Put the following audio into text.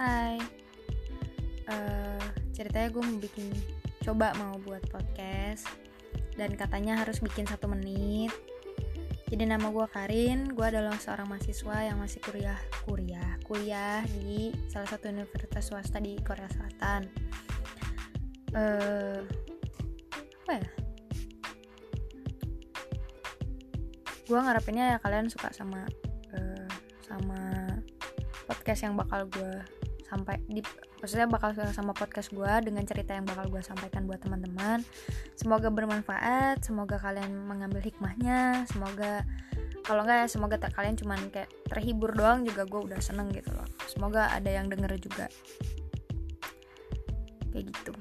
Hai. Uh, Ceritanya gue mau bikin Coba mau buat podcast. Dan katanya harus bikin satu menit. Jadi nama gue Karin Gue adalah seorang mahasiswa yang masih kuliah Kuliah Kuliah di salah satu universitas swasta di Korea Selatan. Uh, Apa ya? Gue ngarepinnya ya kalian suka sama uh, Sama podcast yang bakal gue sampai di maksudnya bakal sama podcast gue dengan cerita yang bakal gue sampaikan buat teman-teman. Semoga bermanfaat semoga kalian mengambil hikmahnya semoga kalau enggak ya semoga tak kalian cuman kayak terhibur doang juga gue udah seneng gitu loh. Semoga ada yang denger juga. Kayak gitu